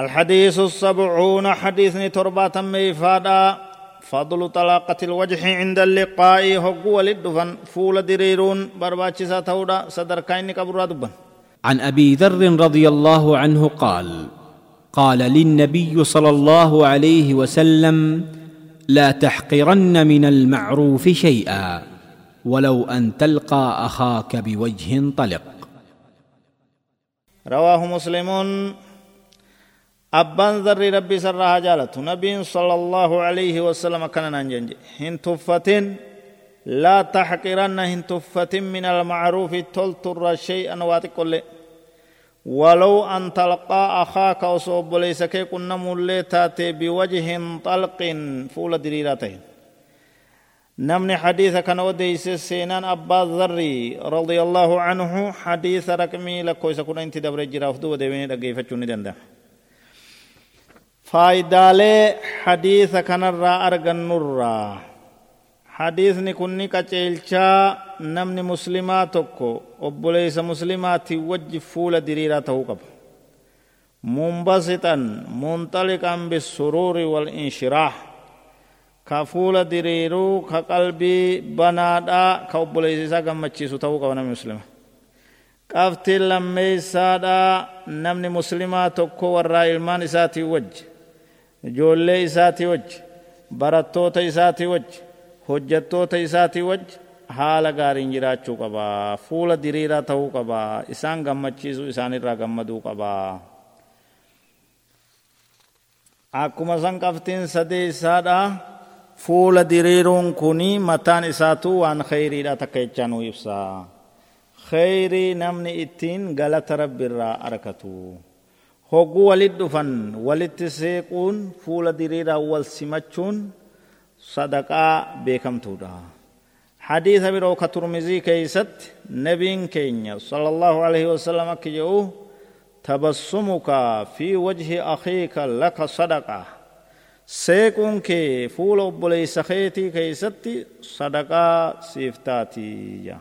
الحديث السبعون حديث تربة ميفادا فضل طلاقة الوجه عند اللقاء هو للدفن فول دريرون برباتشسا تودا صدر كاين كبرا دبن. عن أبي ذر رضي الله عنه قال قال للنبي صلى الله عليه وسلم لا تحقرن من المعروف شيئا ولو أن تلقى أخاك بوجه طلق. رواه مسلم. أبان ذر ربي سرها جالت. نبي صلى الله عليه وسلم كان ننجنج هن تفتن لا تحقرن هن تفتن من المعروف تلتر شيئا واتقل ولو أن تلقى أخاك وصوب ليس كي كنا مولي تاتي بوجه طلق فول دريراته نمني حديث كان وديس سينان أبا ذري رضي الله عنه. حديث رقمي لكويس كنا انت دبر جراف دو ديويني دقيفة دنده faayidaalee hadiisa kanarraa argannurraa hadiisni kunni qaceelchaa namni muslimaa tokko obboleeysa muslimaatiin wajji fuula diriiraa ta'uu qaba munbasixan munxaliqan bisuruuri walinshiraah ka fuula diriiruu ka qalbii banaadhaa ka obboleeysa isaa gammachiisu ta'uu qaba namni muslima qabtiin lammeeysaadhaa namni muslimaa tokko warraa ilmaan isaatiin wajji ijoollee isaatii wajji barattoota isaatii wajji hojjattoota isaatii wajji haala gaariin jiraachuu qabaa fuula diriiraa ta'uu qabaa isaan gammachiisuu isaanirraa gammaduu qabaa akkuma san qabtiin sadee isaadha fuula diriiruun kuni mataan isaatu waan kheyriidha takka jechaa nuu ibsaa kheyrii namni ittiin galata rabbiirraa arkatu hogguu walit dhufan walitti seequun fuula diriiraa wal simachuun sadaqaa beekamtuudha hadiisa biroo ka Tirmizii keessatti nabiyyi keenya صلى الله عليه وسلم كيو تبسمك في وجه أخيك لك صدقة seequun kee fuula obboleessa keetii keessatti صدقة سيفتاتي